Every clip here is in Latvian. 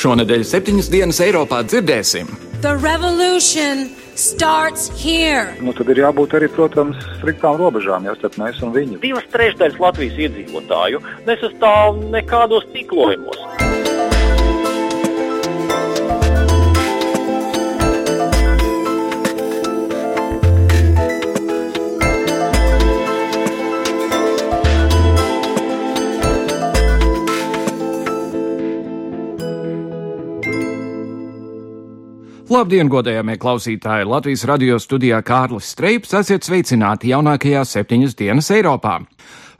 Šonadēļ septiņas dienas Eiropā dzirdēsim. The revolution starts here. Nu, tad ir jābūt arī, protams, striktām robežām, ja starp mēs un viņu. Divas trešdaļas Latvijas iedzīvotāju nesastāv nekādos tīklojumos. Labdien, godējamie klausītāji! Latvijas radio studijā Kārlis Streips esiet sveicināti jaunākajā septiņas dienas Eiropā.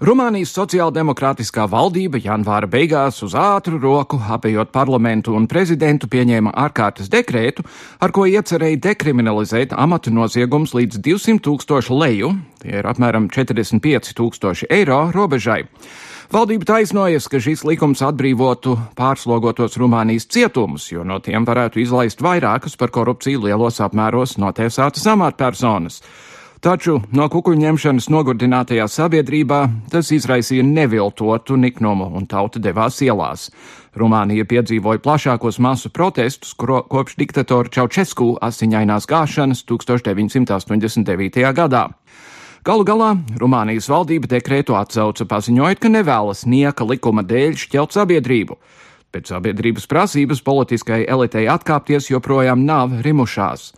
Rumānijas sociāldemokrātiskā valdība janvāra beigās uz ātru roku, apējot parlamentu un prezidentu, pieņēma ārkārtas dekrētu, ar ko iecerēja dekriminalizēt amatu noziegums līdz 200 tūkstošu leju, tie ir apmēram 45 tūkstoši eiro robežai. Valdība taisnojas, ka šis likums atbrīvotu pārslogotos Rumānijas cietumus, jo no tiem varētu izlaist vairākas par korupciju lielos apmēros notiesātas amatpersonas. Taču no kukuļņemšanas nogurdinātajā sabiedrībā tas izraisīja neviltotu niknumu un tauta devās ielās. Rumānija piedzīvoja plašākos masu protestus kro, kopš diktatora Čaučesku asiņainās gāšanas 1989. gadā. Galu galā Rumānijas valdība dekrētu atsauca, paziņojot, ka nevēlas nieka likuma dēļ šķelt sabiedrību. Pēc sabiedrības prasības politiskai elitei atkāpties joprojām nav rimušās.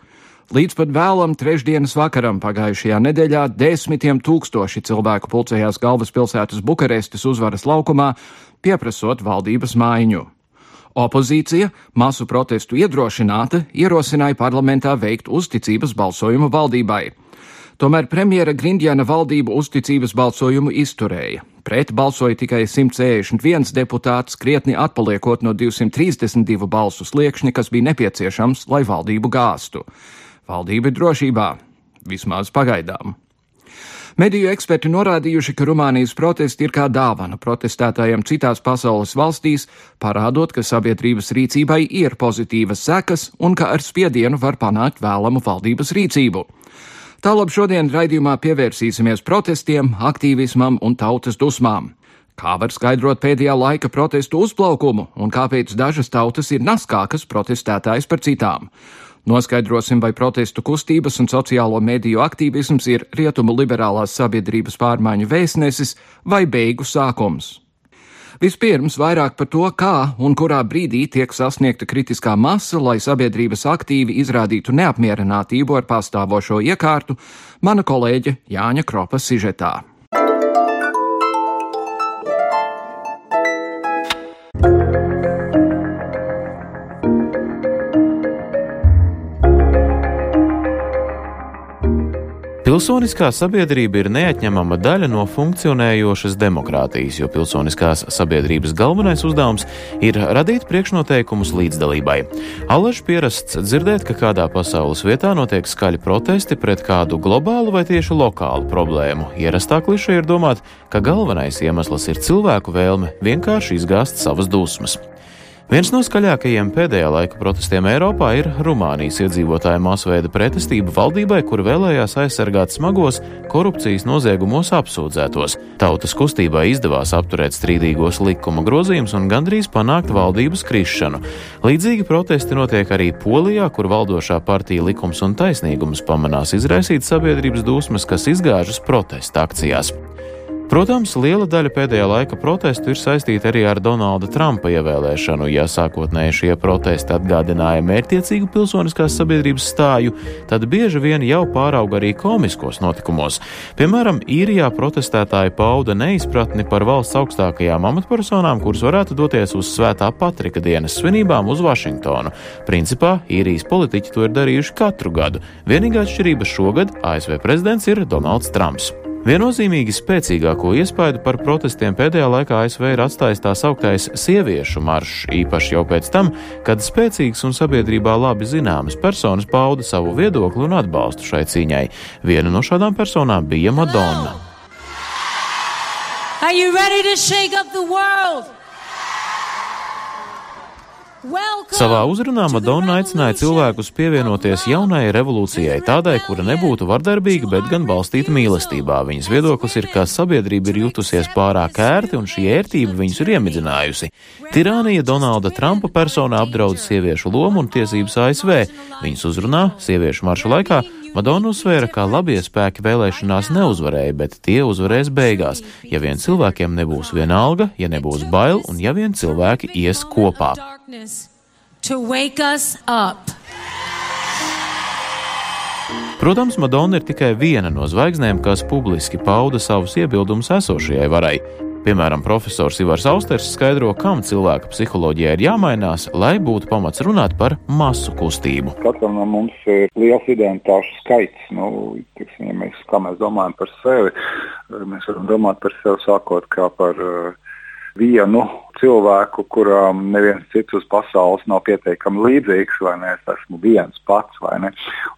Līdz pat vēlam trešdienas vakaram pagājušajā nedēļā desmitiem tūkstoši cilvēku pulcējās galvaspilsētas Bukarestes uzvaras laukumā, pieprasot valdības maiņu. Opozīcija, masu protestu iedrošināta, ierosināja parlamentā veikt uzticības balsojumu valdībai. Tomēr premjera Grindjana valdība uzticības balsojumu izturēja. Pret balsoja tikai 161 deputāts, krietni atpaliekot no 232 balsu sliekšņa, kas bija nepieciešams, lai valdību gāstu. Valdība ir drošībā, vismaz pagaidām. Mediju eksperti norādījuši, ka Rumānijas protesti ir kā dāvana protestētājiem citās pasaules valstīs, parādot, ka sabiedrības rīcībai ir pozitīvas sekas un ka ar spiedienu var panākt vēlamu valdības rīcību. Tālāk šodien raidījumā pievērsīsimies protestiem, aktīvismam un tautas dusmām. Kā var skaidrot pēdējā laika protestu uzplaukumu un kāpēc dažas tautas ir naskākas protestētājas par citām? Noskaidrosim, vai protestu kustības un sociālo mediju aktīvisms ir rietumu liberālās sabiedrības pārmaiņu vēstnesis vai beigu sākums. Vispirms vairāk par to, kā un kurā brīdī tiek sasniegta kritiskā masa, lai sabiedrības aktīvi izrādītu neapmierinātību ar pastāvošo iekārtu, mana kolēģe Jāņa Kropa sižetā. Pilsoniskā sabiedrība ir neatņemama daļa no funkcionējošas demokrātijas, jo pilsoniskās sabiedrības galvenais uzdevums ir radīt priekšnoteikumus līdzdalībai. Allaž pierasts dzirdēt, ka kādā pasaules vietā notiek skaļi protesti pret kādu globālu vai tieši lokālu problēmu. Ierastā kliša ir domāt, ka galvenais iemesls ir cilvēku vēlme vienkārši izgāzt savas dusmas. Viens no skaļākajiem pēdējā laika protestiem Eiropā ir Rumānijas iedzīvotāju masveida pretestība valdībai, kur vēlējās aizsargāt smagos korupcijas noziegumos apsūdzētos. Tautas kustībai izdevās apturēt strīdīgos likuma grozījumus un gandrīz panākt valdības krišanu. Līdzīgi protesti notiek arī Polijā, kur valdošā partija likums un taisnīgums pamanās izraisīt sabiedrības dusmas, kas izgāžas protesta akcijās. Protams, liela daļa pēdējā laika protestu ir saistīta arī ar Donalda Trumpa ievēlēšanu. Ja sākotnēji šie protesti atgādināja mērķiecīgu pilsoniskās sabiedrības stāju, tad bieži vien jau pārauga arī komiskos notikumos. Piemēram, īrijā protestētāji pauda neizpratni par valsts augstākajām amatpersonām, kuras varētu doties uz Svētā Patrika dienas svinībām uz Vašingtonu. Principā īrijas politiķi to ir darījuši katru gadu. Vienīgā atšķirība šogad ASV prezidents ir Donalds Trumps. Viennozīmīgi spēcīgāko iespaidu par protestiem pēdējā laikā ASV ir atstājis tā sauktais sieviešu maršs, īpaši jau pēc tam, kad spēcīgas un sabiedrībā labi zināmas personas pauda savu viedokli un atbalstu šai cīņai. Viena no šādām personām bija Madonna. Are you ready to shake up the world? Savā uzrunā Madonna aicināja cilvēkus pievienoties jaunajai revolūcijai, tādai, kura nebūtu vardarbīga, bet gan balstīta mīlestībā. Viņas viedoklis ir, ka sabiedrība ir jutusies pārāk ērti un šī ērtība viņus ir iemidzinājusi. Tirānija Donalda Trumpa personā apdraud sieviešu lomu un tiesības ASV. Viņas uzrunā sieviešu marša laikā Madonna uzsvēra, ka labie spēki vēlēšanās neuzvarēja, bet tie uzvarēs beigās, ja vien cilvēkiem nebūs viena alga, ja nebūs bail un ja vien cilvēki ies kopā. Protams, Madonna ir tikai viena no zvaigznēm, kas publiski pauda savus iebildumus esošajai varai. Piemēram, profesors Ivars Austers skaidro, kam cilvēka psiholoģijā ir jāmainās, lai būtu pamats runāt par masu kustību. Katram no mums ir liels identitāšu skaits. Nu, tiksim, ja mēs, kā mēs domājam par sevi, mēs varam domāt par sevi sākot kā par uh, vienu cilvēku, kurām neviens cits uz pasaules nav pietiekami līdzīgs, vai ne? Es esmu viens pats, vai ne?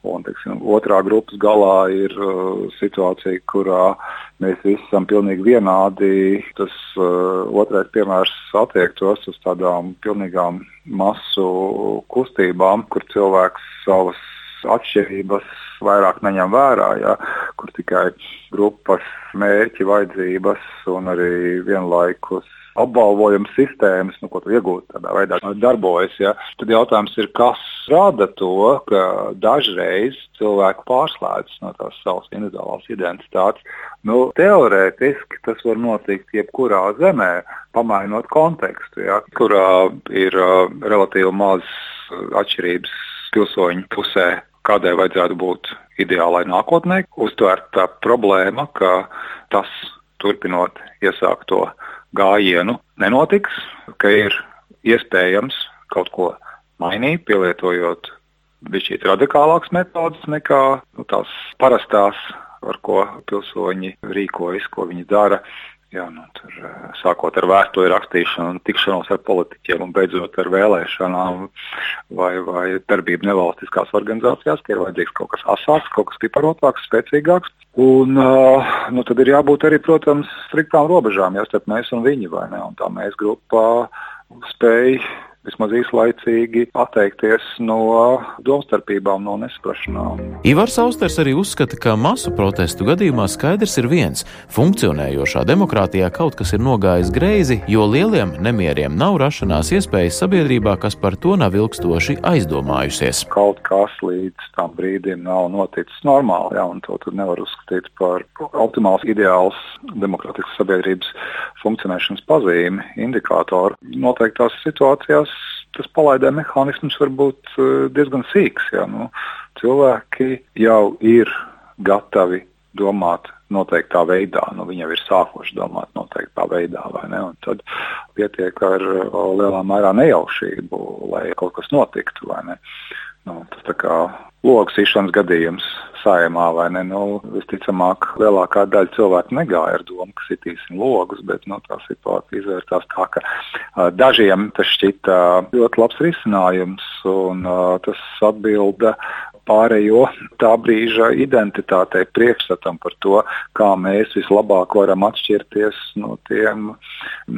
Un, teiksim, otrā grupas galā ir uh, situācija, kurā mēs visi esam pilnīgi vienādi. Tas uh, otrais piemērs attiektos uz tādām pilnīgām masu kustībām, kur cilvēks savas atšķirības vairāk neņem vērā, ja, kur tikai grupas mērķi, vajadzības un arī vienlaikus apbalvojuma sistēmas, nu, ko tu iegūti tādā veidā, darbojas. Ja? Tad jautājums ir, kas rada to, ka dažreiz cilvēku pārslēdzas no tās savas individuālās identitātes. Nu, teorētiski tas var notikt jebkurā zemē, pamainot kontekstu, ja? kurā ir uh, relatīvi maz atšķirības pilsoņu pusē kādai vajadzētu būt ideālai nākotnē, uztvērta problēma, ka tas turpinot iesākto gājienu nenotiks, ka ir iespējams kaut ko mainīt, pielietojot bišķīt radikālākas metodas nekā nu, tās parastās, ar ko pilsoņi rīkojas, ko viņi dara. Jā, nu, tur, sākot ar vēstuli rakstīšanu, tikšanos ar politiķiem un beidzot ar vēlēšanām vai, vai darbību nevalstiskās organizācijās, ka ir vajadzīgs kaut kas asāks, kaut kas piparotāks, spēcīgāks. Un, nu, tad ir jābūt arī, protams, striktām robežām, ja starp mēs un viņi vai ne. Un tā mēs grupā spēj vismaz īslaicīgi atteikties no domstarpībām, no nesaprašanām. Ivars Austers arī uzskata, ka masu protestu gadījumā skaidrs ir viens - funkcionējošā demokrātijā kaut kas ir nogājis greizi, jo lieliem nemieriem nav rašanās iespējas sabiedrībā, kas par to nav ilgstoši aizdomājusies. Kaut kas līdz tam brīdim nav noticis normāli, ja, un to nevar uzskatīt par optimāls, ideāls demokrātiskas sabiedrības funkcionēšanas pazīmi, indikātoru. Noteiktās situācijās tas palaidē mehānisms var būt eh, diezgan sīks. Ja, nu, cilvēki jau ir gatavi domāt noteiktā veidā. Nu, viņi jau ir sākuši domāt noteiktā veidā, vai ne? Un tad pietiek ar lielā mērā nejaušību, lai kaut kas notiktu. Nu, tas tā kā logs īšanas gadījums saimā, vai ne? Nu, visticamāk, lielākā daļa cilvēku negāja ar domu, ka sitīsim logus, bet nu, tā situācija izvērtās tā, ka uh, dažiem tas šķita ļoti labs risinājums, un uh, tas atbilda pārējo tā brīža identitātei, priekšstatam par to, kā mēs vislabāk varam atšķirties no tiem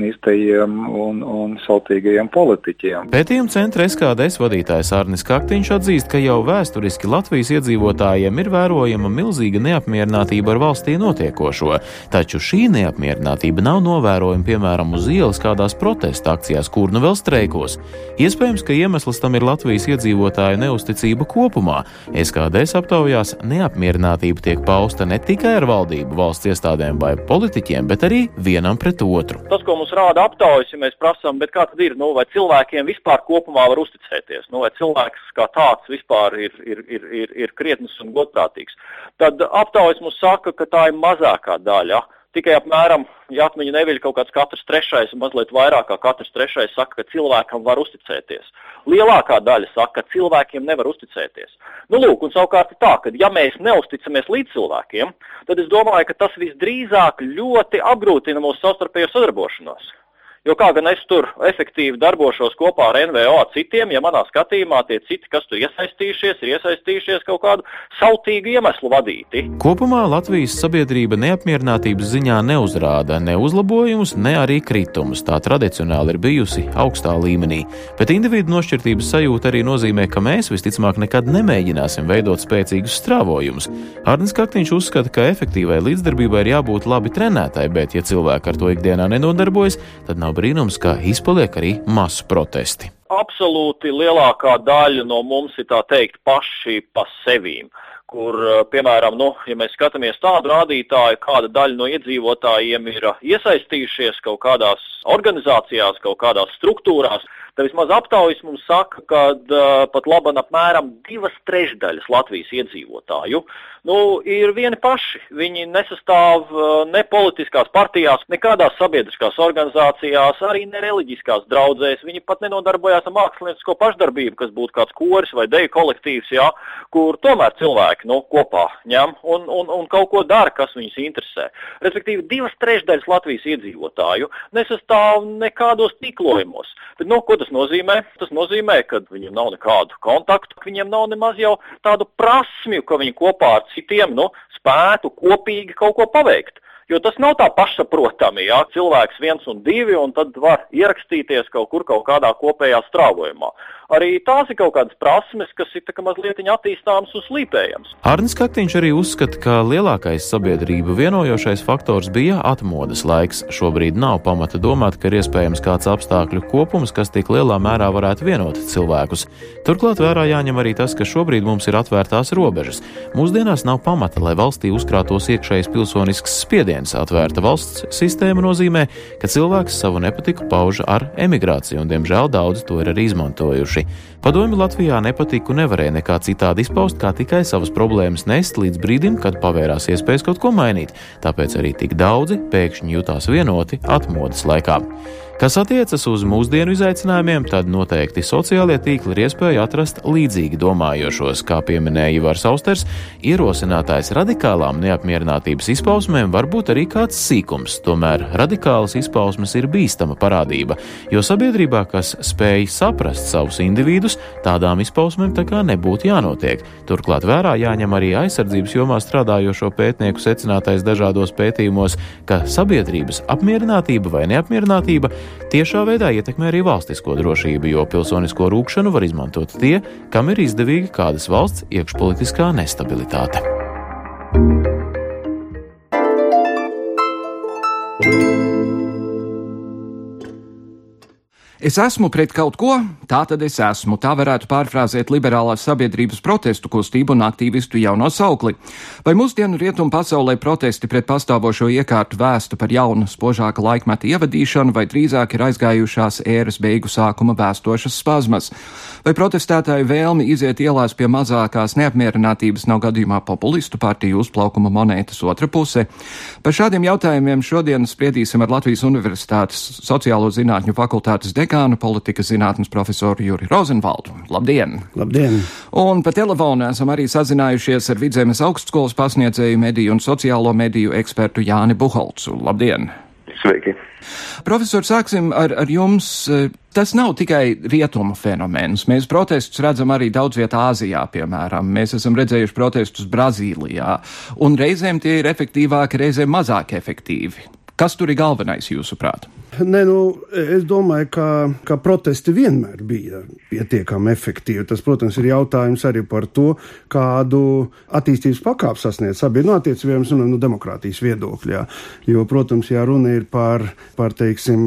īstajiem un, un sautīgajiem politiķiem. Pētījuma centra SKDS vadītājs Arnis Kaktiņš atzīst, ka jau vēsturiski Latvijas iedzīvotājiem ir vērojama milzīga neapmierinātība ar valstī notiekošo, taču šī neapmierinātība nav novērojama piemēram uz ielas kādās protesta akcijās, kur nu vēl streikos. Iespējams, ka iemesls tam ir Latvijas iedzīvotāju neusticība kopumā, SKDS aptaujās neapmierinātība tiek pausta ne tikai ar valdību, valsts iestādēm vai politiķiem, bet arī vienam pret otru. Tas, ko mums rāda aptaujas, ja mēs prasām, kā tad ir, nu, vai cilvēkiem vispār kopumā var uzticēties, nu, vai cilvēks kā tāds vispār ir, ir, ir, ir, ir krietns un godprātīgs, tad aptaujas mums saka, ka tā ir mazākā daļa Tikai apmēram, ja atmiņa neviļ kaut kāds katrs trešais, mazliet vairāk kā katrs trešais saka, ka cilvēkam var uzticēties. Lielākā daļa saka, ka cilvēkiem nevar uzticēties. Nu, lūk, un savukārt tā, ka ja mēs neusticamies līdz cilvēkiem, tad es domāju, ka tas visdrīzāk ļoti apgrūtina mūsu savstarpējo sadarbošanos. Jo kā gan es tur efektīvi darbošos kopā ar NVO citiem, ja manā skatījumā tie citi, kas tur iesaistījušies, ir iesaistījušies kaut kādu sautīgu iemeslu vadīti. Kopumā Latvijas sabiedrība neapmierinātības ziņā neuzrāda ne uzlabojumus, ne arī kritumus. Tā tradicionāli ir bijusi augstā līmenī. Bet individu nošķirtības sajūta arī nozīmē, ka mēs visticamāk nekad nemēģināsim veidot spēcīgus strāvojumus. Arnēs Kaktiņš uzskata, ka efektīvai līdzdarbībai ir jābūt labi trenētai, bet ja cilvēki ar to ikdienā nenodarbojas, tad nav brīnums, ka izpaliek arī masu protesti. Absolūti lielākā daļa no mums ir tā teikt paši pa sevīm kur, eh, piemēram, nu, ja mēs skatāmies tādu rādītāju, kāda daļa no iedzīvotājiem ir iesaistījušies kaut kādās organizācijās, kaut kādās struktūrās, tad vismaz aptaujas mums saka, ka uh, pat laban apmēram divas trešdaļas Latvijas iedzīvotāju nu, ir vieni paši. Viņi nesastāv uh, ne politiskās partijās, nekādās sabiedriskās organizācijās, arī ne reliģiskās draudzēs. Viņi pat nenodarbojās ar māksliniecisko pašdarbību, kas būtu kāds koris vai deju kolektīvs, jā, kur tomēr cilvēki nu, kopā ņem un, un, un kaut ko dara, kas viņus interesē. Respektīvi, divas trešdaļas Latvijas iedzīvotāju nesastāv nekādos tīklojumos. Bet, nu, ko tas nozīmē? Tas nozīmē, ka viņiem nav nekādu kontaktu, viņiem nav nemaz jau tādu prasmju, ka viņi kopā ar citiem nu, spētu kopīgi kaut ko paveikt. Jo tas nav tā pašsaprotami, ja cilvēks viens un divi, un tad var ierakstīties kaut kur kaut kādā kopējā strāvojumā arī tās ir kaut kādas prasmes, kas ir mazliet attīstāmas un slīpējamas. Arnēs Kaktiņš arī uzskata, ka lielākais sabiedrību vienojošais faktors bija atmodas laiks. Šobrīd nav pamata domāt, ka ir iespējams kāds apstākļu kopums, kas tik lielā mērā varētu vienot cilvēkus. Turklāt vērā jāņem arī tas, ka šobrīd mums ir atvērtās robežas. Mūsdienās nav pamata, lai valstī uzkrātos iekšējs pilsonisks spiediens. Atvērta valsts sistēma nozīmē, ka cilvēks savu nepatiku pauž ar emigrāciju, un diemžēl daudzi to ir arī izmantojuši. Padomju Latvijā nepatiku nevarēja nekā citādi izpaust, kā tikai savas problēmas nest līdz brīdim, kad pavērās iespējas kaut ko mainīt. Tāpēc arī tik daudzi pēkšņi jutās vienoti atmodas laikā. Kas attiecas uz mūsdienu izaicinājumiem, tad noteikti sociālie tīkli ir iespēja atrast līdzīgi domājošos, kā pieminēja Ivars Austers, ierosinātājs radikālām neapmierinātības izpausmēm var būt arī kāds sīkums, tomēr radikālas izpausmes ir bīstama parādība, jo sabiedrībā, kas spēj saprast savus individus, tādām izpausmēm tā kā nebūtu jānotiek. Turklāt vērā jāņem arī aizsardzības jomā strādājošo pētnieku secinātais dažādos pētījumos, ka sabiedrības apmierinātība vai neapmierinātība tiešā veidā ietekmē arī valstisko drošību, jo pilsonisko rūkšanu var izmantot tie, kam ir izdevīga kādas valsts iekšpolitiskā nestabilitāte. Es esmu pret kaut ko, tā tad es esmu. Tā varētu pārfrāzēt liberālās sabiedrības protestu kustību un aktīvistu jauno saukli. Vai mūsdienu rietumu pasaulē protesti pret pastāvošo iekārtu vēstu par jaunu, spožāka laikmeta ievadīšanu, vai drīzāk ir aizgājušās ēras beigu sākuma vēstošas spazmas? Vai protestētāju vēlmi iziet ielās pie mazākās neapmierinātības nav gadījumā populistu partiju uzplaukuma monētas otra puse? Par šādiem jautājumiem šodien spriedīsim ar Latvijas Universitātes sociālo zinātņu fakultātes dekānu dekānu, politikas zinātnes profesoru Juri Rozenvaldu. Labdien! Labdien! Un pa telefonu esam arī sazinājušies ar Vidzemes augstskolas pasniedzēju mediju un sociālo mediju ekspertu Jāni Buholcu. Labdien! Sveiki! Profesor, sāksim ar, ar jums. Tas nav tikai rietumu fenomens. Mēs protestus redzam arī daudz vietā Āzijā, piemēram. Mēs esam redzējuši protestus Brazīlijā, un reizēm tie ir efektīvāki, reizēm mazāk efektīvi. Kas tur ir galvenais, jūsuprāt? Nē, nu, es domāju, ka, ka protesti vienmēr bija pietiekami efektīvi. Tas, protams, ir jautājums arī par to, kādu attīstības pakāpi sasniedz sabiedrība, nu, attiecībiem no nu, demokrātijas viedokļā. Jo, protams, ja runa ir par, par teiksim,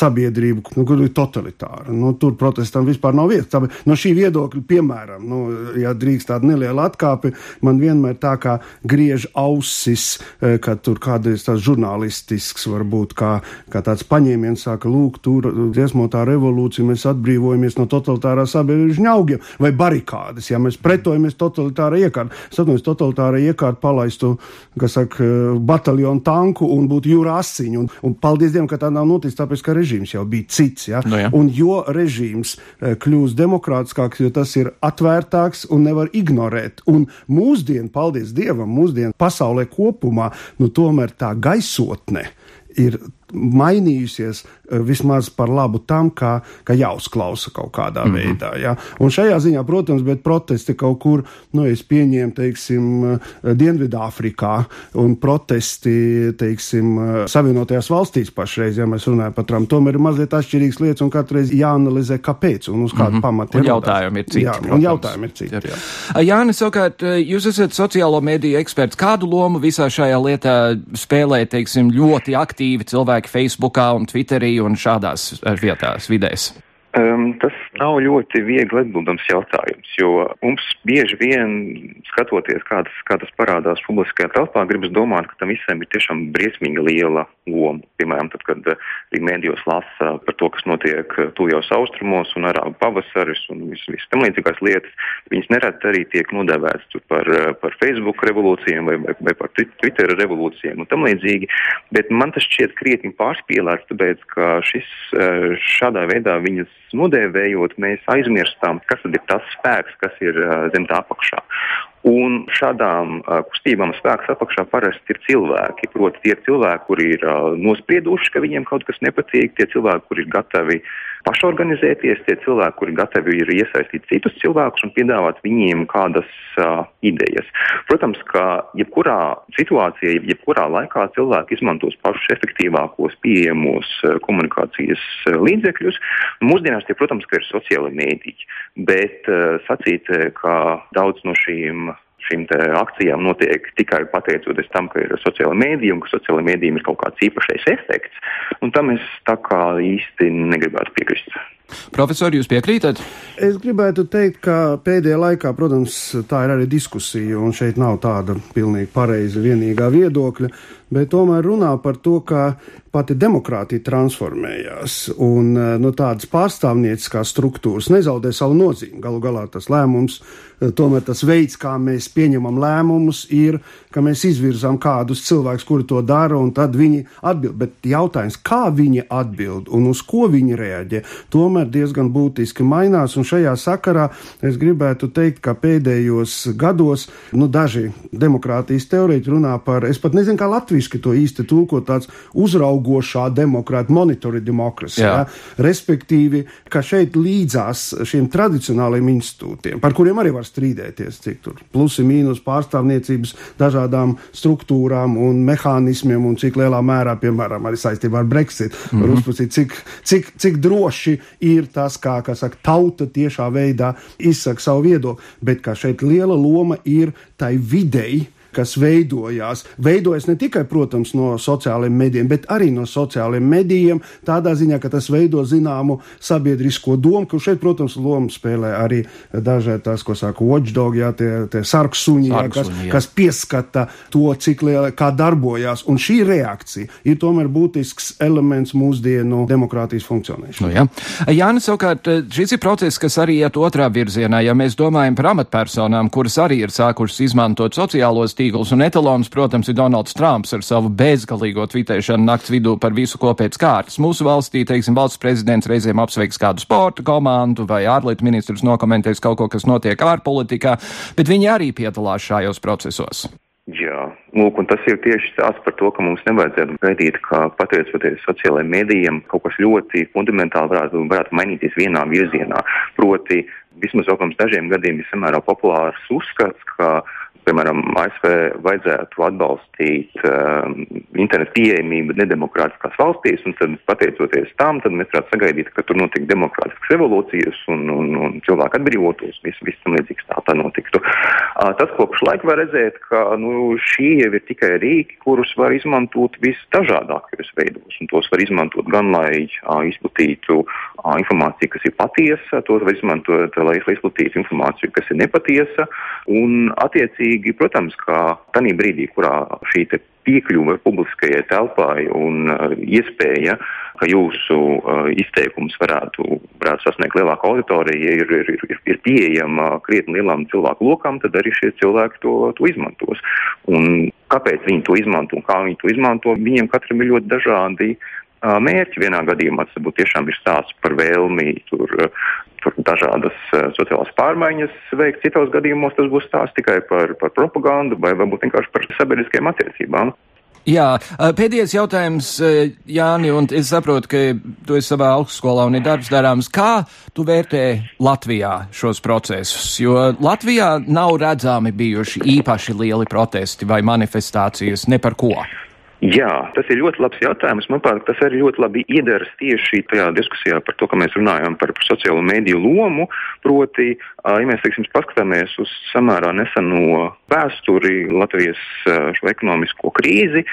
sabiedrību, nu, kur ir totalitāra, nu, tur protestam vispār nav vietas. Tā, no šī viedokļa, piemēram, nu, ja drīkst tāda neliela atkāpe, man vienmēr tā kā griež ausis, ka tur kāda ir tāds žurnālistisks, varbūt kā, kā tāds paņēmiens saka, lūk, tur dziesmotā revolūcija, mēs atbrīvojamies no totalitārā sabiedrības ņaugiem vai barikādes, ja mēs pretojamies totalitārai iekārtai. Es atceros, totalitārai iekārtai palaistu, kas saka, bataljonu tanku un būtu jūra asiņu. Un, un paldies Dievam, ka tā nav noticis, tāpēc, ka režīms jau bija cits. Ja? Nu, jā. un jo režīms eh, kļūst demokrātiskāks, jo tas ir atvērtāks un nevar ignorēt. Un mūsdienu, paldies Dievam, mūsdienu pasaulē kopumā, nu tomēr tā gaisotne ir mainījusies eh, vismaz par labu tam, kā, ka jāuzklausa kaut kādā mm -hmm. veidā. Ja? Un šajā ziņā, protams, bet protesti kaut kur, nu, es pieņēmu, teiksim, eh, Dienvidāfrikā un protesti, teiksim, eh, Savienotajās valstīs pašreiz, ja mēs runājam par Trumpu, tomēr ir mazliet atšķirīgas lietas un katru reizi jāanalizē, kāpēc un uz kādu mm -hmm. pamatu. Un jautājumi ir citi. Jā, protams. un jautājumi ir citi. Jā. Jāni, savukārt, jūs esat sociālo mediju eksperts. Kādu lomu visā šajā lietā spēlē, teiksim, ļoti aktīvi cilvēki Facebookā un Twitterī un šādās vietās, vidēs? Um, tas nav ļoti viegli atbildams jautājums, jo mums bieži vien skatoties, kā tas, kā tas parādās publiskajā telpā, gribas domāt, ka tam visam ir tiešām briesmīgi liela loma. Piemēram, tad, kad arī mēdījos lasa par to, kas notiek tuvjos austrumos un arābu pavasaris un visas vis tam līdzīgās lietas, viņas nereti arī tiek nodēvētas par, par Facebook revolūcijām vai, vai, vai par Twitter revolūcijām un tam līdzīgi, bet man tas šķiet krietni pārspīlēts, tāpēc, ka šis šādā veidā viņas nodēvējot, mēs aizmirstam, kas ir tas spēks, kas ir uh, zem tā apakšā. Un šādām uh, kustībām spēks apakšā parasti ir cilvēki. Proti, tie cilvēki, kuri ir uh, nosprieduši, ka viņiem kaut kas nepatīk, tie cilvēki, kuri ir gatavi pašorganizēties, tie cilvēki, kuri gatavi ir iesaistīt citus cilvēkus un piedāvāt viņiem kādas uh, idejas. Protams, ka jebkurā situācijā, jebkurā laikā cilvēki izmantos pašus efektīvākos pieejamos komunikācijas līdzekļus. Mūsdienās tie, protams, ir sociāli mēdīķi, bet uh, sacīt, ka daudz no šīm šīm akcijām notiek tikai pateicoties tam, ka ir sociāla mēdīja un ka sociāla mēdījiem ir kaut kāds īpašais efekts. Un tam es tā kā īsti negribētu piekrist. Profesori, jūs piekrītat? Es gribētu teikt, ka pēdējā laikā, protams, tā ir arī diskusija, un šeit nav tāda pilnīgi pareiza vienīgā viedokļa, bet tomēr runā par to, ka pati demokrātija transformējās, un no tādas pārstāvnieciskās struktūras nezaudē savu nozīmi. Galu galā tas lēmums, tomēr tas veids, kā mēs pieņemam lēmumus, ir, ka mēs izvirzām kādus cilvēkus, kuri to dara, un tad viņi atbild. Bet jautājums, kā viņi atbild un uz ko viņi reaģē, tomēr diezgan būtiski mainās, un šajā sakarā es gribētu teikt, ka pēdējos gados, nu, daži demokrātijas teorēķi runā par, es pat nezinu, kā latviski to īsti tulkot, tāds uzraugošā demokrāta, monitory democracy, ja? respektīvi, ka šeit līdzās šiem tradicionāliem institūtiem, par kuriem arī var strīdēties, cik tur plusi, mīnus pārstāvniecības dažādām struktūrām un mehānismiem, un cik lielā mērā, piemēram, arī saistībā ar Brexit, mm -hmm. var uzprasīt, cik, cik, cik droši ir tas, kā, kā saka, tauta tiešā veidā izsaka savu viedokli, bet kā šeit liela loma ir tai videi, kas veidojās. Veidojas ne tikai, protams, no sociālajiem medijiem, bet arī no sociālajiem medijiem, tādā ziņā, ka tas veido zināmu sabiedrisko domu, ka šeit, protams, lomu spēlē arī dažādi tās, ko saka watchdog, jā, tie, tie sarksuņi, jā, kas, jā. kas pieskata to, cik liela, kā darbojās. Un šī reakcija ir tomēr būtisks elements mūsdienu demokrātijas funkcionēšanai. Nu, jā, Jānis, savukārt, šis ir process, kas arī iet otrā virzienā. Ja mēs domājam par amatpersonām, kuras arī ir sākušas izmantot sociālos tīklus, un etalons, protams, ir Donalds Trumps ar savu bezgalīgo tvitēšanu nakts vidū par visu ko pēc kārtas. Mūsu valstī, teiksim, valsts prezidents reizēm apsveiks kādu sporta komandu vai ārlietu ministrs nokomentēs kaut ko, kas notiek ārpolitikā, bet viņi arī piedalās šajos procesos. Jā, lūk, un tas ir tieši stāsts par to, ka mums nevajadzētu gaidīt, ka pateicoties sociālajiem mēdījiem kaut kas ļoti fundamentāli varētu, varētu mainīties vienā virzienā. Proti, vismaz jau pirms dažiem gadiem ir samērā populārs uzskats, ka piemēram, ASV vajadzētu atbalstīt um, internetu pieejamību nedemokrātiskās valstīs, un tad, pateicoties tam, tad mēs varētu sagaidīt, ka tur notiek demokrātiskas revolūcijas un, un, un cilvēki atbrīvotos, viss vis tam līdzīgs tā, tā notiktu. Uh, tas, ko pašlaik var redzēt, ka nu, šie jau ir tikai rīki, kurus var izmantot visdažādākajos veidos, un tos var izmantot gan, lai uh, izplatītu uh, informāciju, kas ir patiesa, tos var izmantot, lai izplatītu informāciju, kas ir nepatiesa, un attiecīgi Protams, ka tajā brīdī, kurā šī piekļuve publiskajai telpai un iespēja, ka jūsu izteikums varētu, varētu sasniegt lielāku auditoriju, ir, ir, ir, ir pieejama krietni lielam cilvēku lokam, tad arī šie cilvēki to, to izmantos. Un kāpēc viņi to izmanto un kā viņi to izmanto, viņiem katram ir ļoti dažādi mērķi. Vienā gadījumā tas būtu tiešām ir stāsts par vēlmi tur, tur dažādas sociālās pārmaiņas veikt, citos gadījumos tas būs stāsts tikai par, par propagandu vai varbūt vienkārši par sabiedriskajām attiecībām. Jā, pēdējais jautājums, Jāni, un es saprotu, ka tu esi savā augstskolā un ir darbs darāms. Kā tu vērtē Latvijā šos procesus? Jo Latvijā nav redzami bijuši īpaši lieli protesti vai manifestācijas ne par ko. Jā, tas ir ļoti labs jautājums. Manuprāt, tas arī ļoti labi iedaras tieši tajā diskusijā par to, ka mēs runājam par sociālo mediju lomu. Proti, ja mēs teiksim, paskatāmies uz samērā neseno vēsturi Latvijas ekonomisko krīzi,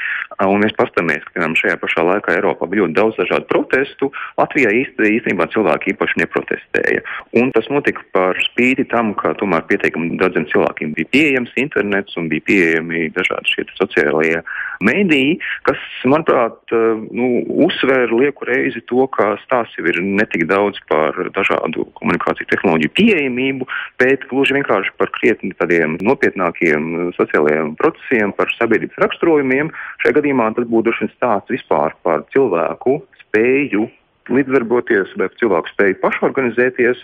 un mēs paskatāmies, ka piemēram, šajā pašā laikā Eiropā bija ļoti daudz dažādu protestu, Latvijā īstenībā cilvēki īpaši neprotestēja. Un tas notika par spīti tam, ka tomēr pietiekami daudziem cilvēkiem bija pieejams internets un bija pieejami dažādi šie sociālie mediji kas, manuprāt, nu, uzsver lieku reizi to, ka stāsts jau ir netik daudz par dažādu komunikāciju tehnoloģiju pieejamību, bet gluži vienkārši par krietni tādiem nopietnākiem sociālajiem procesiem, par sabiedrības raksturojumiem. Šajā gadījumā tas būtu stāsts vispār par cilvēku spēju līdzdarboties, bet cilvēku spēju pašorganizēties.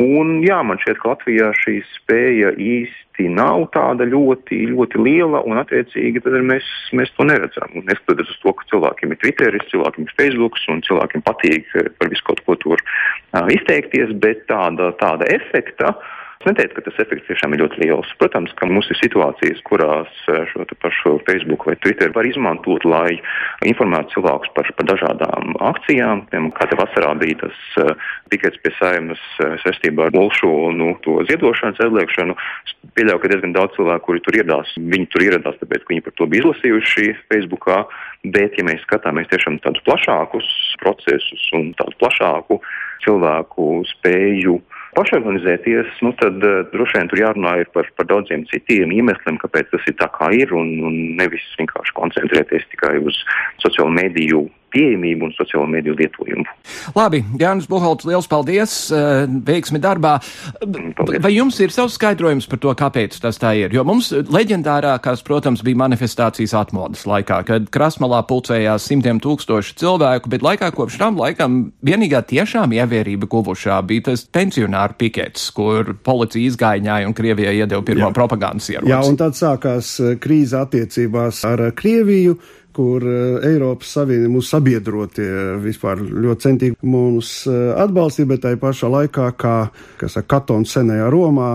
Un, jā, man šķiet, ka Latvijā šī spēja īsti nav tāda ļoti, ļoti liela, un attiecīgi mēs, mēs to neredzam. Neskatoties uz to, ka cilvēkiem ir Twitteris, cilvēkiem ir Facebook, un cilvēkiem patīk par visu kaut ko tur uh, izteikties, bet tāda, tāda efekta. Uh, Es neteiktu, ka tas efekts tiešām ir ļoti liels. Protams, ka mums ir situācijas, kurās eh, šo pašu Facebook vai Twitter var izmantot, lai informētu cilvēkus par, par dažādām akcijām. Kā te vasarā bija tas uh, tikets pie saimas uh, saistībā ar Bolšu nu, ziedošanas aizliekšanu. Es pieļauju, ka diezgan daudz cilvēku, kuri tur ieradās, viņi tur ieradās, tāpēc, ka viņi par to bija izlasījuši Facebookā. Bet, ja mēs skatāmies tiešām tādus plašākus procesus un tādu plašāku cilvēku spēju pašorganizēties, nu, tad uh, droši vien tur jārunā par, par daudziem citiem iemesliem, kāpēc tas ir tā kā ir, un, un nevis vienkārši koncentrēties tikai uz sociālo mediju pieejamību un sociālo mediju lietojumu. Labi, Jānis Buhalts, liels paldies, eh, veiksmi darbā. Paldies. Vai jums ir savs skaidrojums par to, kāpēc tas tā ir? Jo mums leģendārākās, protams, bija manifestācijas atmodas laikā, kad Krasmalā pulcējās simtiem tūkstoši cilvēku, bet laikā kopš tam laikam vienīgā tiešām ievērība guvušā bija tas pensionāru pikets, kur policija izgaiņāja un Krievijai iedeva pirmo Jā. propagandas ieroci. Jā, un tad sākās eh, krīze attiecībās ar Krieviju kur eh, Eiropas Savienība mūsu sabiedrotie vispār ļoti centīgi mūs eh, atbalstīja, bet tai pašā laikā, kā, kas ar Katonu senajā Romā,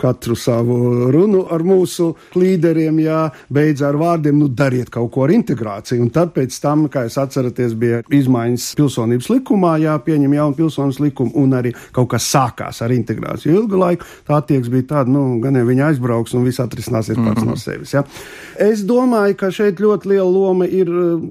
katru savu runu ar mūsu līderiem, jā, beidz ar vārdiem, nu dariet kaut ko ar integrāciju. Un tad pēc tam, kā jūs atceraties, bija izmaiņas pilsonības likumā, jā, pieņem jaunu pilsonības likumu, un arī kaut kas sākās ar integrāciju. Ilgu laiku tā attieksme bija tāda, nu, gan jau viņa aizbrauks un viss atrisināsies pats mm -hmm. no sevis. Jā. Es domāju, ka šeit ļoti liela loma ir.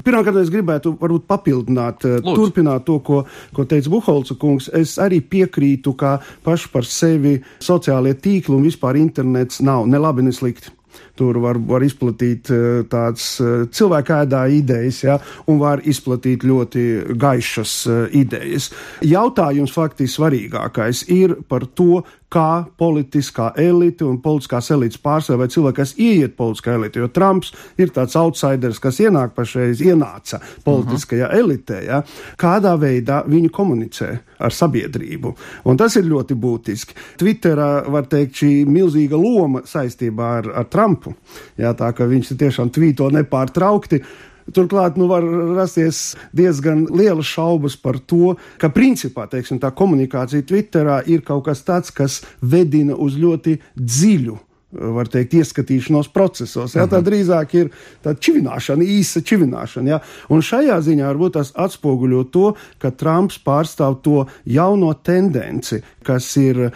Pirmkārt, es gribētu varbūt papildināt, Lūdzu. turpināt to, ko, ko teica Buholca kungs. Es arī piekrītu, ka paši par sevi sociālie tīkli un vispār internets nav ne labi, ne slikti. Tur var, var izplatīt eh, tādas eh, cilvēka ēdā idejas, ja, un var izplatīt ļoti gaišas eh, idejas. Jautājums faktiski svarīgākais ir par to, kā politiskā elite un politiskās elites pārstāvja vai cilvēki, kas ieiet politiskā elite. Jo Trumps ir tāds outsiders, kas ienāk pašreiz, ienāca politiskajā uh -huh. elitē. Ja? Kādā veidā viņi komunicē ar sabiedrību. Un tas ir ļoti būtiski. Twitterā var teikt šī milzīga loma saistībā ar, ar Trumpu. Jā, tā ka viņš tiešām tvīto nepārtraukti. Turklāt nu, var rasties diezgan lielas šaubas par to, ka principā teiksim, tā komunikācija Twitterā ir kaut kas tāds, kas vedina uz ļoti dziļu var teikt, ieskatīšanos procesos. Ja? Tā mhm. drīzāk ir tāda čivināšana, īsa čivināšana. Ja? Un šajā ziņā varbūt tas atspoguļo to, ka Trumps pārstāv to jauno tendenci, kas ir uh,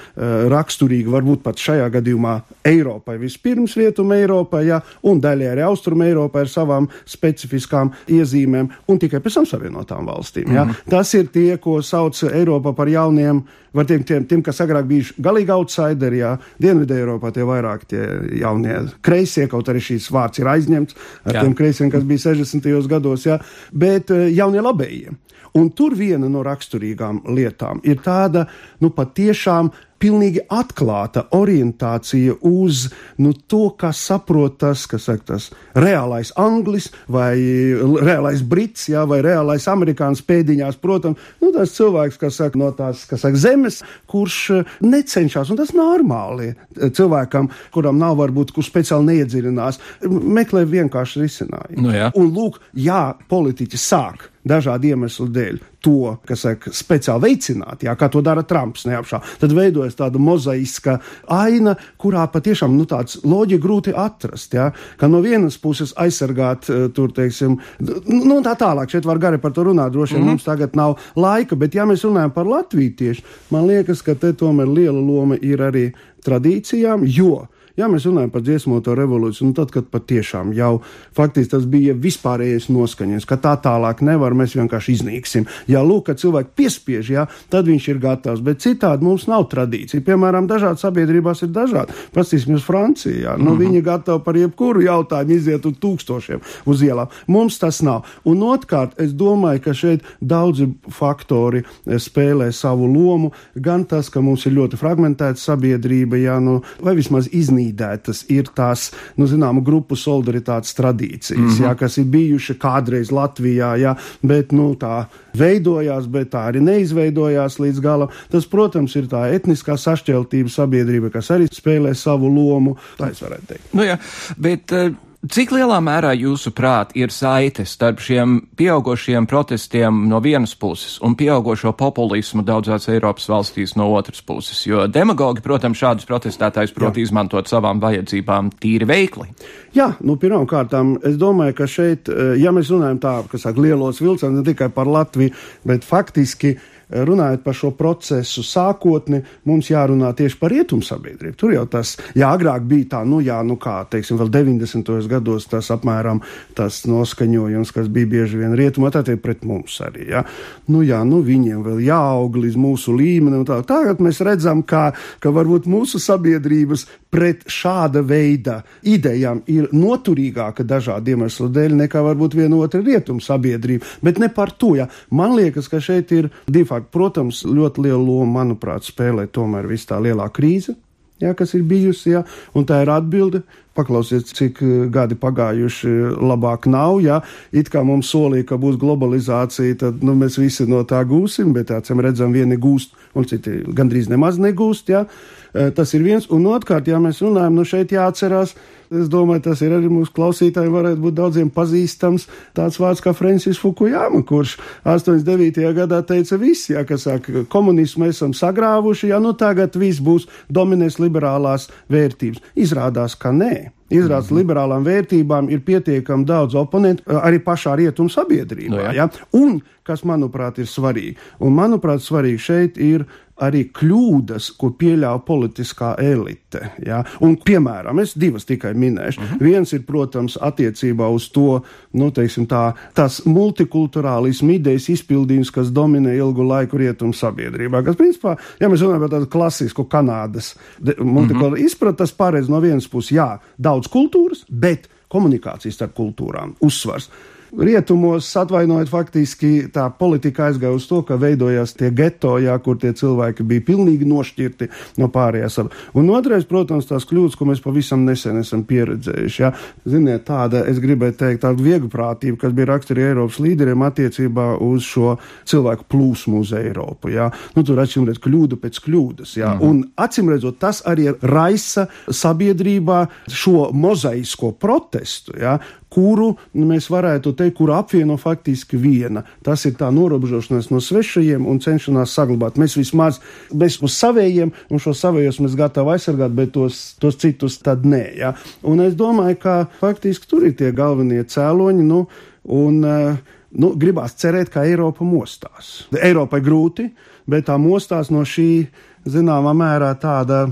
raksturīga varbūt pat šajā gadījumā Eiropai vispirms, Rietuma Eiropai, ja? un daļai arī Austrum Eiropai ar savām specifiskām iezīmēm, un tikai pēc tam Savienotām valstīm. Ja? Mm -hmm. Tas ir tie, ko sauc Eiropa par jauniem, var teikt, tiem, tiem kas agrāk bijuši galīgi outsideri, ja? Dienvidē Eiropā tie vairāk tie jaunie kreisie, kaut arī šīs vārds ir aizņemts ar jā. tiem kreisiem, kas bija 60. gados, jā, bet eh, jaunie labējie. Un tur viena no raksturīgām lietām ir tāda, nu, patiešām pilnīgi atklāta orientācija uz nu, to, kas saprot tas, kas saka, tas reālais anglis vai reālais brits, jā, vai reālais amerikānis pēdiņās, protams, nu, tas cilvēks, kas saka, no tās saka, zemes, kurš eh, necenšas, un tas normāli cilvēkam, kuram nav varbūt, kurš speciāli neiedziļinās, meklē vienkārši risinājumu. Nu, jā. un lūk, jā, politiķi sāk dažādu iemeslu dēļ to, kas saka, speciāli veicināt, jā, kā to dara Trumps, neapšā, tad veidojas tāda mozaiska aina, kurā patiešām nu, tāds loģija grūti atrast, jā, ka no vienas puses aizsargāt eh, tur, teiksim, nu, tā tālāk, šeit var gari par to runāt, droši vien mm -hmm. mums tagad nav laika, bet ja mēs runājam par Latviju tieši, man liekas, ka te tomēr liela loma ir arī tradīcijām, jo Ja mēs runājam par dziesmoto revolūciju, nu tad, kad patiešām jau faktiski tas bija vispārējais noskaņojums, ka tā tālāk nevar, mēs vienkārši iznīksim. Ja lūk, ka cilvēki piespiež, jā, tad viņš ir gatavs, bet citādi mums nav tradīcija. Piemēram, dažādas sabiedrībās ir dažādi. Paskatīsimies Francijā. Nu, mm -hmm. Viņi gatavi par jebkuru jautājumu iziet uz tūkstošiem uz ielām. Mums tas nav. Un otrkārt, es domāju, ka šeit daudzi faktori spēlē savu lomu. Gan tas, ka mums ir ļoti fragmentēta sabiedrība, jā, nu, vai vismaz iznīkta konsolidētas ir tās, nu, zināmu grupu solidaritātes tradīcijas, mm -hmm. jā, kas ir bijuši kādreiz Latvijā, jā, bet, nu, tā veidojās, bet tā arī neizveidojās līdz galam. Tas, protams, ir tā etniskā sašķeltība sabiedrība, kas arī spēlē savu lomu, tā es varētu teikt. Nu jā, bet, uh... Cik lielā mērā jūsuprāt ir saite starp šiem pieaugušiem protestiem no vienas puses un pieaugušo populismu daudzās Eiropas valstīs no otras puses? Jo demagogi, protams, šādus protestētājus prot Jā. izmantot savām vajadzībām tīri veikli. Jā, nu pirmkārt, es domāju, ka šeit, eh, ja mēs runājam tā, kas saka lielos vilcienos, ne tikai par Latviju, bet faktiski runājot par šo procesu sākotni, mums jārunā tieši par rietumu sabiedrību. Tur jau tas, jā, agrāk bija tā, nu jā, nu kā, teiksim, vēl 90. gados tas apmēram tas noskaņojums, kas bija bieži vien rietumu, ir pret mums arī, jā. Nu jā, nu viņiem vēl jāaug līdz mūsu līmenim tā. Tagad mēs redzam, ka, ka varbūt mūsu sabiedrības pret šāda veida idejām ir noturīgāka dažādu iemeslu dēļ nekā varbūt viena otra rietumu sabiedrība, bet ne par to, jā. Man liekas, ka šeit ir divi Tālāk, protams, ļoti lielu lomu, manuprāt, spēlē tomēr viss tā lielā krīze, jā, kas ir bijusi, jā, un tā ir atbilde. Paklausiet, cik eh, gadi pagājuši, labāk nav. Jā. It kā mums solīja, ka būs globalizācija, tad nu, mēs visi no tā gūsim, bet acīm redzam, vieni gūst, un citi gandrīz nemaz negūst. Jā. Eh, tas ir viens, un otrkārt, ja mēs runājam, nu šeit jāatcerās, Es domāju, tas ir arī mūsu klausītājiem, varētu būt daudziem pazīstams tāds vārds kā Francis Fukujama, kurš 89. gadā teica, visi, ja, kas saka, komunismu esam sagrāvuši, ja nu tagad viss būs dominēs liberālās vērtības. Izrādās, ka nē. Izrādās, mm -hmm. liberālām vērtībām ir pietiekami daudz oponentu arī pašā rietumu sabiedrībā. No, nu ja? Un, kas, manuprāt, ir svarīgi, un, manuprāt, svarīgi šeit ir arī kļūdas, ko pieļāva politiskā elite. Ja? Un, piemēram, es divas tikai minēšu. Mhm. Viens ir, protams, attiecībā uz to, nu, teiksim, tā, tās multikulturālismu idejas izpildījums, kas dominē ilgu laiku rietumu sabiedrībā. Kas, principā, ja mēs runājam par tādu klasisku Kanādas multikulturālismu, uh -huh. izprat, tas pareizi no vienas puses, jā, daudz kultūras, bet komunikācijas starp kultūrām uzsvars. Rietumos, atvainojiet, faktiski tā politika aizgāja uz to, ka veidojās tie geto, jā, kur tie cilvēki bija pilnīgi nošķirti no pārējās. Un otrais, protams, tās kļūdas, ko mēs pavisam nesen esam pieredzējuši. Jā. Ziniet, tāda, es gribēju teikt, tāda vieglprātība, kas bija raksturīga Eiropas līderiem attiecībā uz šo cilvēku plūsmu uz Eiropu. Jā. Nu, tur acīm redzot kļūda pēc kļūdas. Jā. Mhm. Un acīm redzot, tas arī raisa sabiedrībā šo mozaisko protestu, jā, kuru mēs varētu teikt, kuru apvieno faktiski viena. Tas ir tā norobežošanās no svešajiem un cenšanās saglabāt. Mēs vismaz mēs uz savējiem, un šo savējos mēs gatavi aizsargāt, bet tos, tos citus tad nē. Ja? Un es domāju, ka faktiski tur ir tie galvenie cēloņi. Nu, un, Nu, gribās cerēt, ka Eiropa mostās. Eiropai grūti, bet tā mostās no šī zināmā mērā tāda,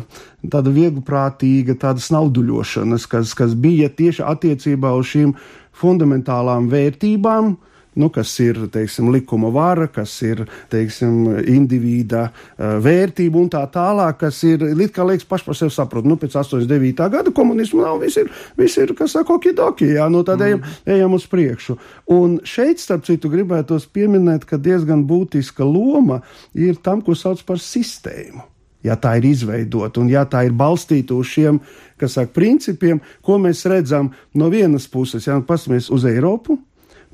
tāda vieglprātīga, tāda snauduļošanas, kas, kas bija tieši attiecībā uz šīm fundamentālām vērtībām, nu, kas ir teiksim, likuma vara, kas ir teiksim, indivīda uh, vērtība un tā tālāk, kas ir it kā liekas paši par sevi saprot. Nu, pēc 89. gada komunismu nav, viss ir, viss ir kas saka, okidoki, jā, nu tad mm. ejam, ejam uz priekšu. Un šeit, starp citu, gribētos pieminēt, ka diezgan būtiska loma ir tam, ko sauc par sistēmu ja tā ir izveidota un ja tā ir balstīta uz šiem, saka, principiem, ko mēs redzam no vienas puses, ja paskatāmies uz Eiropu,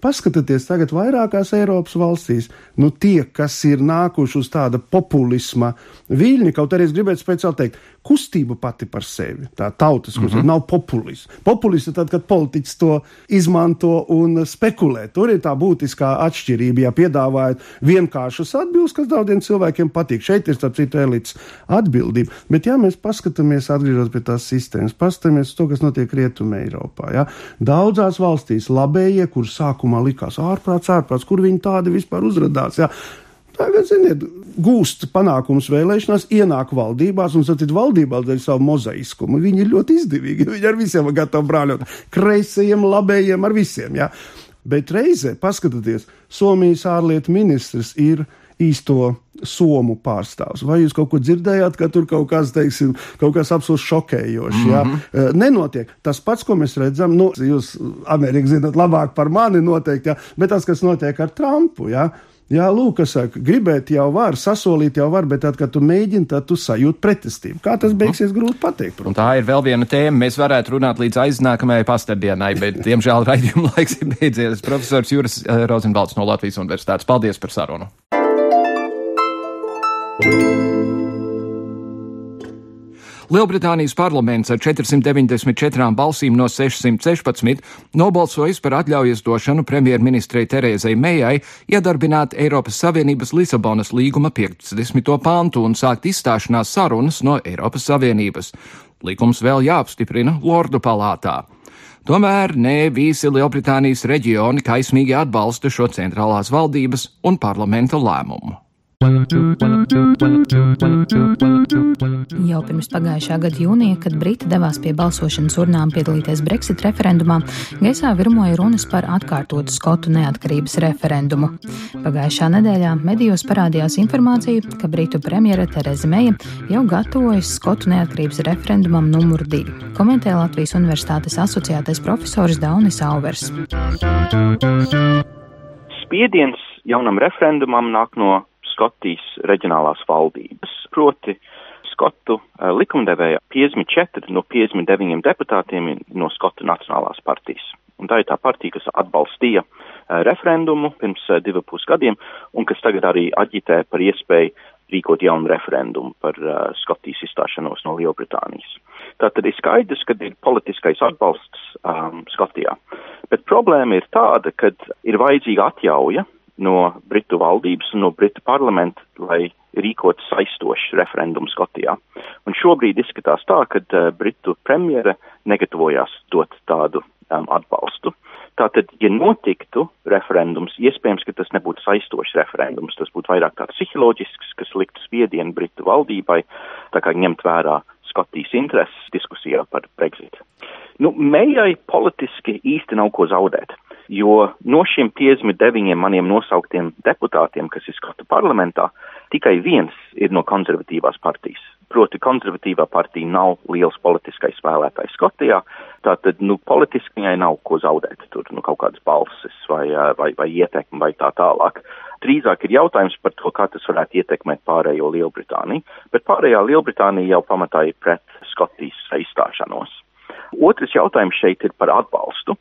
Paskatieties tagad vairākās Eiropas valstīs, nu tie, kas ir nākuši uz tāda populisma viļņa, kaut arī es gribētu speciāli teikt, kustība pati par sevi, tā tautas kustība, mm -hmm. nav populisms. Populists ir tad, kad politiķis to izmanto un spekulē. Tur ir tā būtiskā atšķirība, ja piedāvājat vienkāršas atbildes, kas daudziem cilvēkiem patīk. Šeit ir starp citu elites atbildība. Bet, ja mēs paskatāmies, atgriežoties pie tās sistēmas, paskatāmies to, kas notiek Rietumē Eiropā, ja? daudzās valstīs labējie, kur sākumā likās ārprāts, ārprāts, kur viņi tādi vispār uzradās. Ja? Tagad, ziniet, gūst panākumus vēlēšanās, ienāk valdībās un satīt valdībā dēļ savu mozaiskumu. Viņi ir ļoti izdevīgi. Viņi ar visiem ir gatavi brāļot. Kreisajiem, labējiem, ar visiem. Ja? Bet reizē, paskatieties, Somijas ārlietu ministrs ir īsto somu pārstāvs. Vai jūs kaut ko dzirdējāt, ka tur kaut kas, teiksim, kaut kas absolūti šokējošs? Mm -hmm. ja? Mhm. Nenotiek. Tas pats, ko mēs redzam, nu, jūs Ameriku zinat labāk par mani noteikti, ja? bet tas, kas notiek ar Trumpu, ja? Jā, lūk, kas saka, gribēt jau var, sasolīt jau var, bet tad, kad tu mēģini, tad tu sajūti pretestību. Kā tas beigsies, grūti pateikt. Protams. Un tā ir vēl viena tēma. Mēs varētu runāt līdz aiznākamajai pastardienai, bet, diemžēl, raidījuma laiks ir beidzies. Profesors Juris eh, Rozenvalds no Latvijas Universitātes. Paldies par sarunu! Lielbritānijas parlaments ar 494 balsīm no 616 nobalsojis par atļaujas došanu premjerministrei Terēzai Mejai iedarbināt Eiropas Savienības Lisabonas līguma 50. pantu un sākt izstāšanās sarunas no Eiropas Savienības. Likums vēl jāapstiprina Lordu palātā. Tomēr ne visi Lielbritānijas reģioni kaismīgi atbalsta šo centrālās valdības un parlamenta lēmumu. Jau pirms pagājušā gada jūnija, kad Briti devās pie balsošanas urnām piedalīties Brexit referendumā, gaisā virmoja runas par atkārtotu Skotu neatkarības referendumu. Pagājušā nedēļā medijos parādījās informācija, ka Britu premjera Tereza Meija jau gatavojas Skotu neatkarības referendumam numur divi, komentē Latvijas Universitātes asociētais profesors Daunis Auvers. Spiediens jaunam referendumam nāk no Skotijas reģionālās valdības. Proti, Skotu uh, likumdevēja 54 no 59 deputātiem no Skotu Nacionālās partijas. Un tā ir tā partija, kas atbalstīja uh, referendumu pirms uh, divu pus gadiem un kas tagad arī aģitē par iespēju rīkot jaunu referendumu par uh, Skotijas izstāšanos no Lielbritānijas. Tātad ir skaidrs, ka ir politiskais atbalsts um, Skotijā. Bet problēma ir tāda, ka ir vajadzīga atjauja no Britu valdības un no Britu parlamenta, lai rīkot saistošu referendumu Skotijā. Un šobrīd izskatās tā, ka uh, Britu premjera negatavojās dot tādu um, atbalstu. Tātad, ja notiktu referendums, iespējams, ka tas nebūtu saistošs referendums, tas būtu vairāk tāds psiholoģisks, kas liktu spiedienu Britu valdībai, tā kā ņemt vērā Skotijas intereses diskusijā par Brexit. Nu, Mējai politiski īsti nav ko zaudēt jo no šiem 59 maniem nosauktiem deputātiem, kas ir skatu parlamentā, tikai viens ir no konservatīvās partijas. Proti, konservatīvā partija nav liels politiskais spēlētājs Skotijā, tātad, nu, politiski viņai nav ko zaudēt, tur, nu, kaut kādas balsis vai, vai, vai ietekmi vai tā tālāk. Drīzāk ir jautājums par to, kā tas varētu ietekmēt pārējo Lielbritāniju, bet pārējā Lielbritānija jau pamatā ir pret Skotijas izstāšanos. Otrs jautājums šeit ir par atbalstu,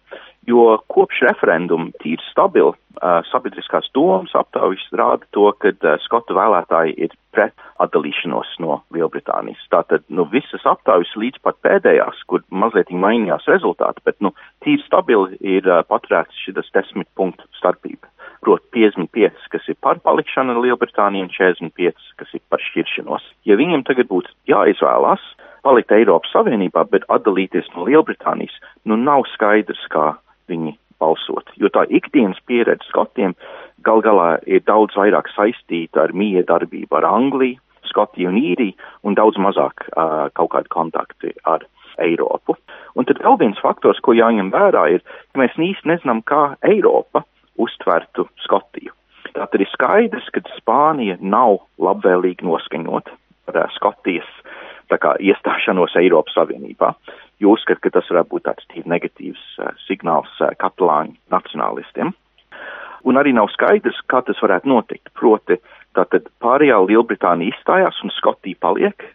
jo kopš referenduma tīri stabili uh, sabiedriskās domas aptaujas rāda to, ka uh, skotu vēlētāji ir pret atdalīšanos no Lielbritānijas. Tātad, nu, visas aptaujas līdz pat pēdējās, kur mazliet mainījās rezultāti, bet, nu, tīri stabili ir uh, paturēts šis desmit punktu starpība. Proti 55, kas ir par palikšanu Lielbritāniju, un 45, kas ir par šķiršanos. Ja viņiem tagad būtu jāizvēlās, palikt Eiropas Savienībā, bet atdalīties no Lielbritānijas, nu nav skaidrs, kā viņi balsot. Jo tā ikdienas pieredze Skotiem gal galā ir daudz vairāk saistīta ar miedarbību ar Angliju, Skotiju un Īriju un daudz mazāk uh, kaut kādu kontakti ar Eiropu. Un tad vēl viens faktors, ko jāņem vērā, ir, ka mēs īsti nezinām, kā Eiropa uztvertu Skotiju. Tātad ir skaidrs, ka Spānija nav labvēlīgi noskaņota par uh, Skotijas kā, iestāšanos Eiropas Savienībā, jo uzskat, ka tas varētu būt tāds tīri negatīvs uh, signāls uh, katalāņu nacionālistiem. Un arī nav skaidrs, kā tas varētu notikt. Proti, tātad pārējā Lielbritānija izstājās un Skotija paliek,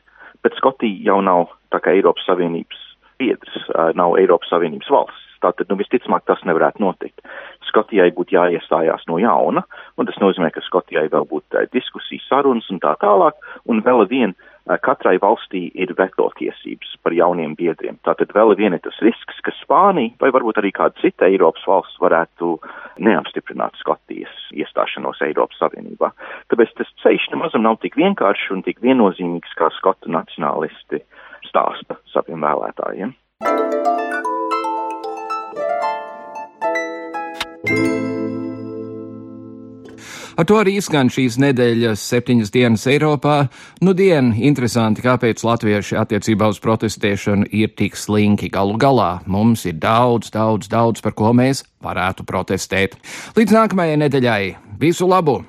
bet Skotija jau nav tā kā Eiropas Savienības biedrs, uh, nav Eiropas Savienības valsts. Tātad, nu, visticamāk, tas nevarētu notikt. Skotijai būtu jāiestājās no jauna, un tas nozīmē, ka Skotijai vēl būtu diskusijas, sarunas un tā tālāk, un vēl vien katrai valstī ir veto tiesības par jauniem biedriem. Tātad vēl vien ir tas risks, ka Spānija vai varbūt arī kāda cita Eiropas valsts varētu neapstiprināt Skotijas iestāšanos Eiropas Savienībā. Tāpēc tas ceļš nemazam nav tik vienkāršs un tik viennozīmīgs, kā skotu nacionālisti stāsta saviem vēlētājiem. Ar to arī skan šīs nedēļas septiņas dienas Eiropā. Nu, dien, interesanti, kāpēc latvieši attiecībā uz protestēšanu ir tik slinki. Galu galā mums ir daudz, daudz, daudz, par ko mēs varētu protestēt. Līdz nākamajai nedēļai visu labu!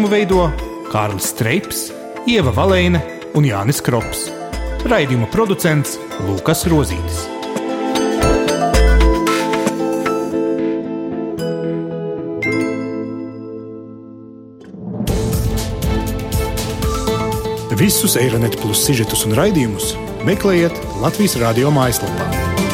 Raidījumu veido Kārlis Streips, Ieva Valēne un Jānis Krops. Raidījuma producents Lukas Rozītis. Visus Eironet plus sižetus un raidījumus meklējiet Latvijas radio mājaslapā.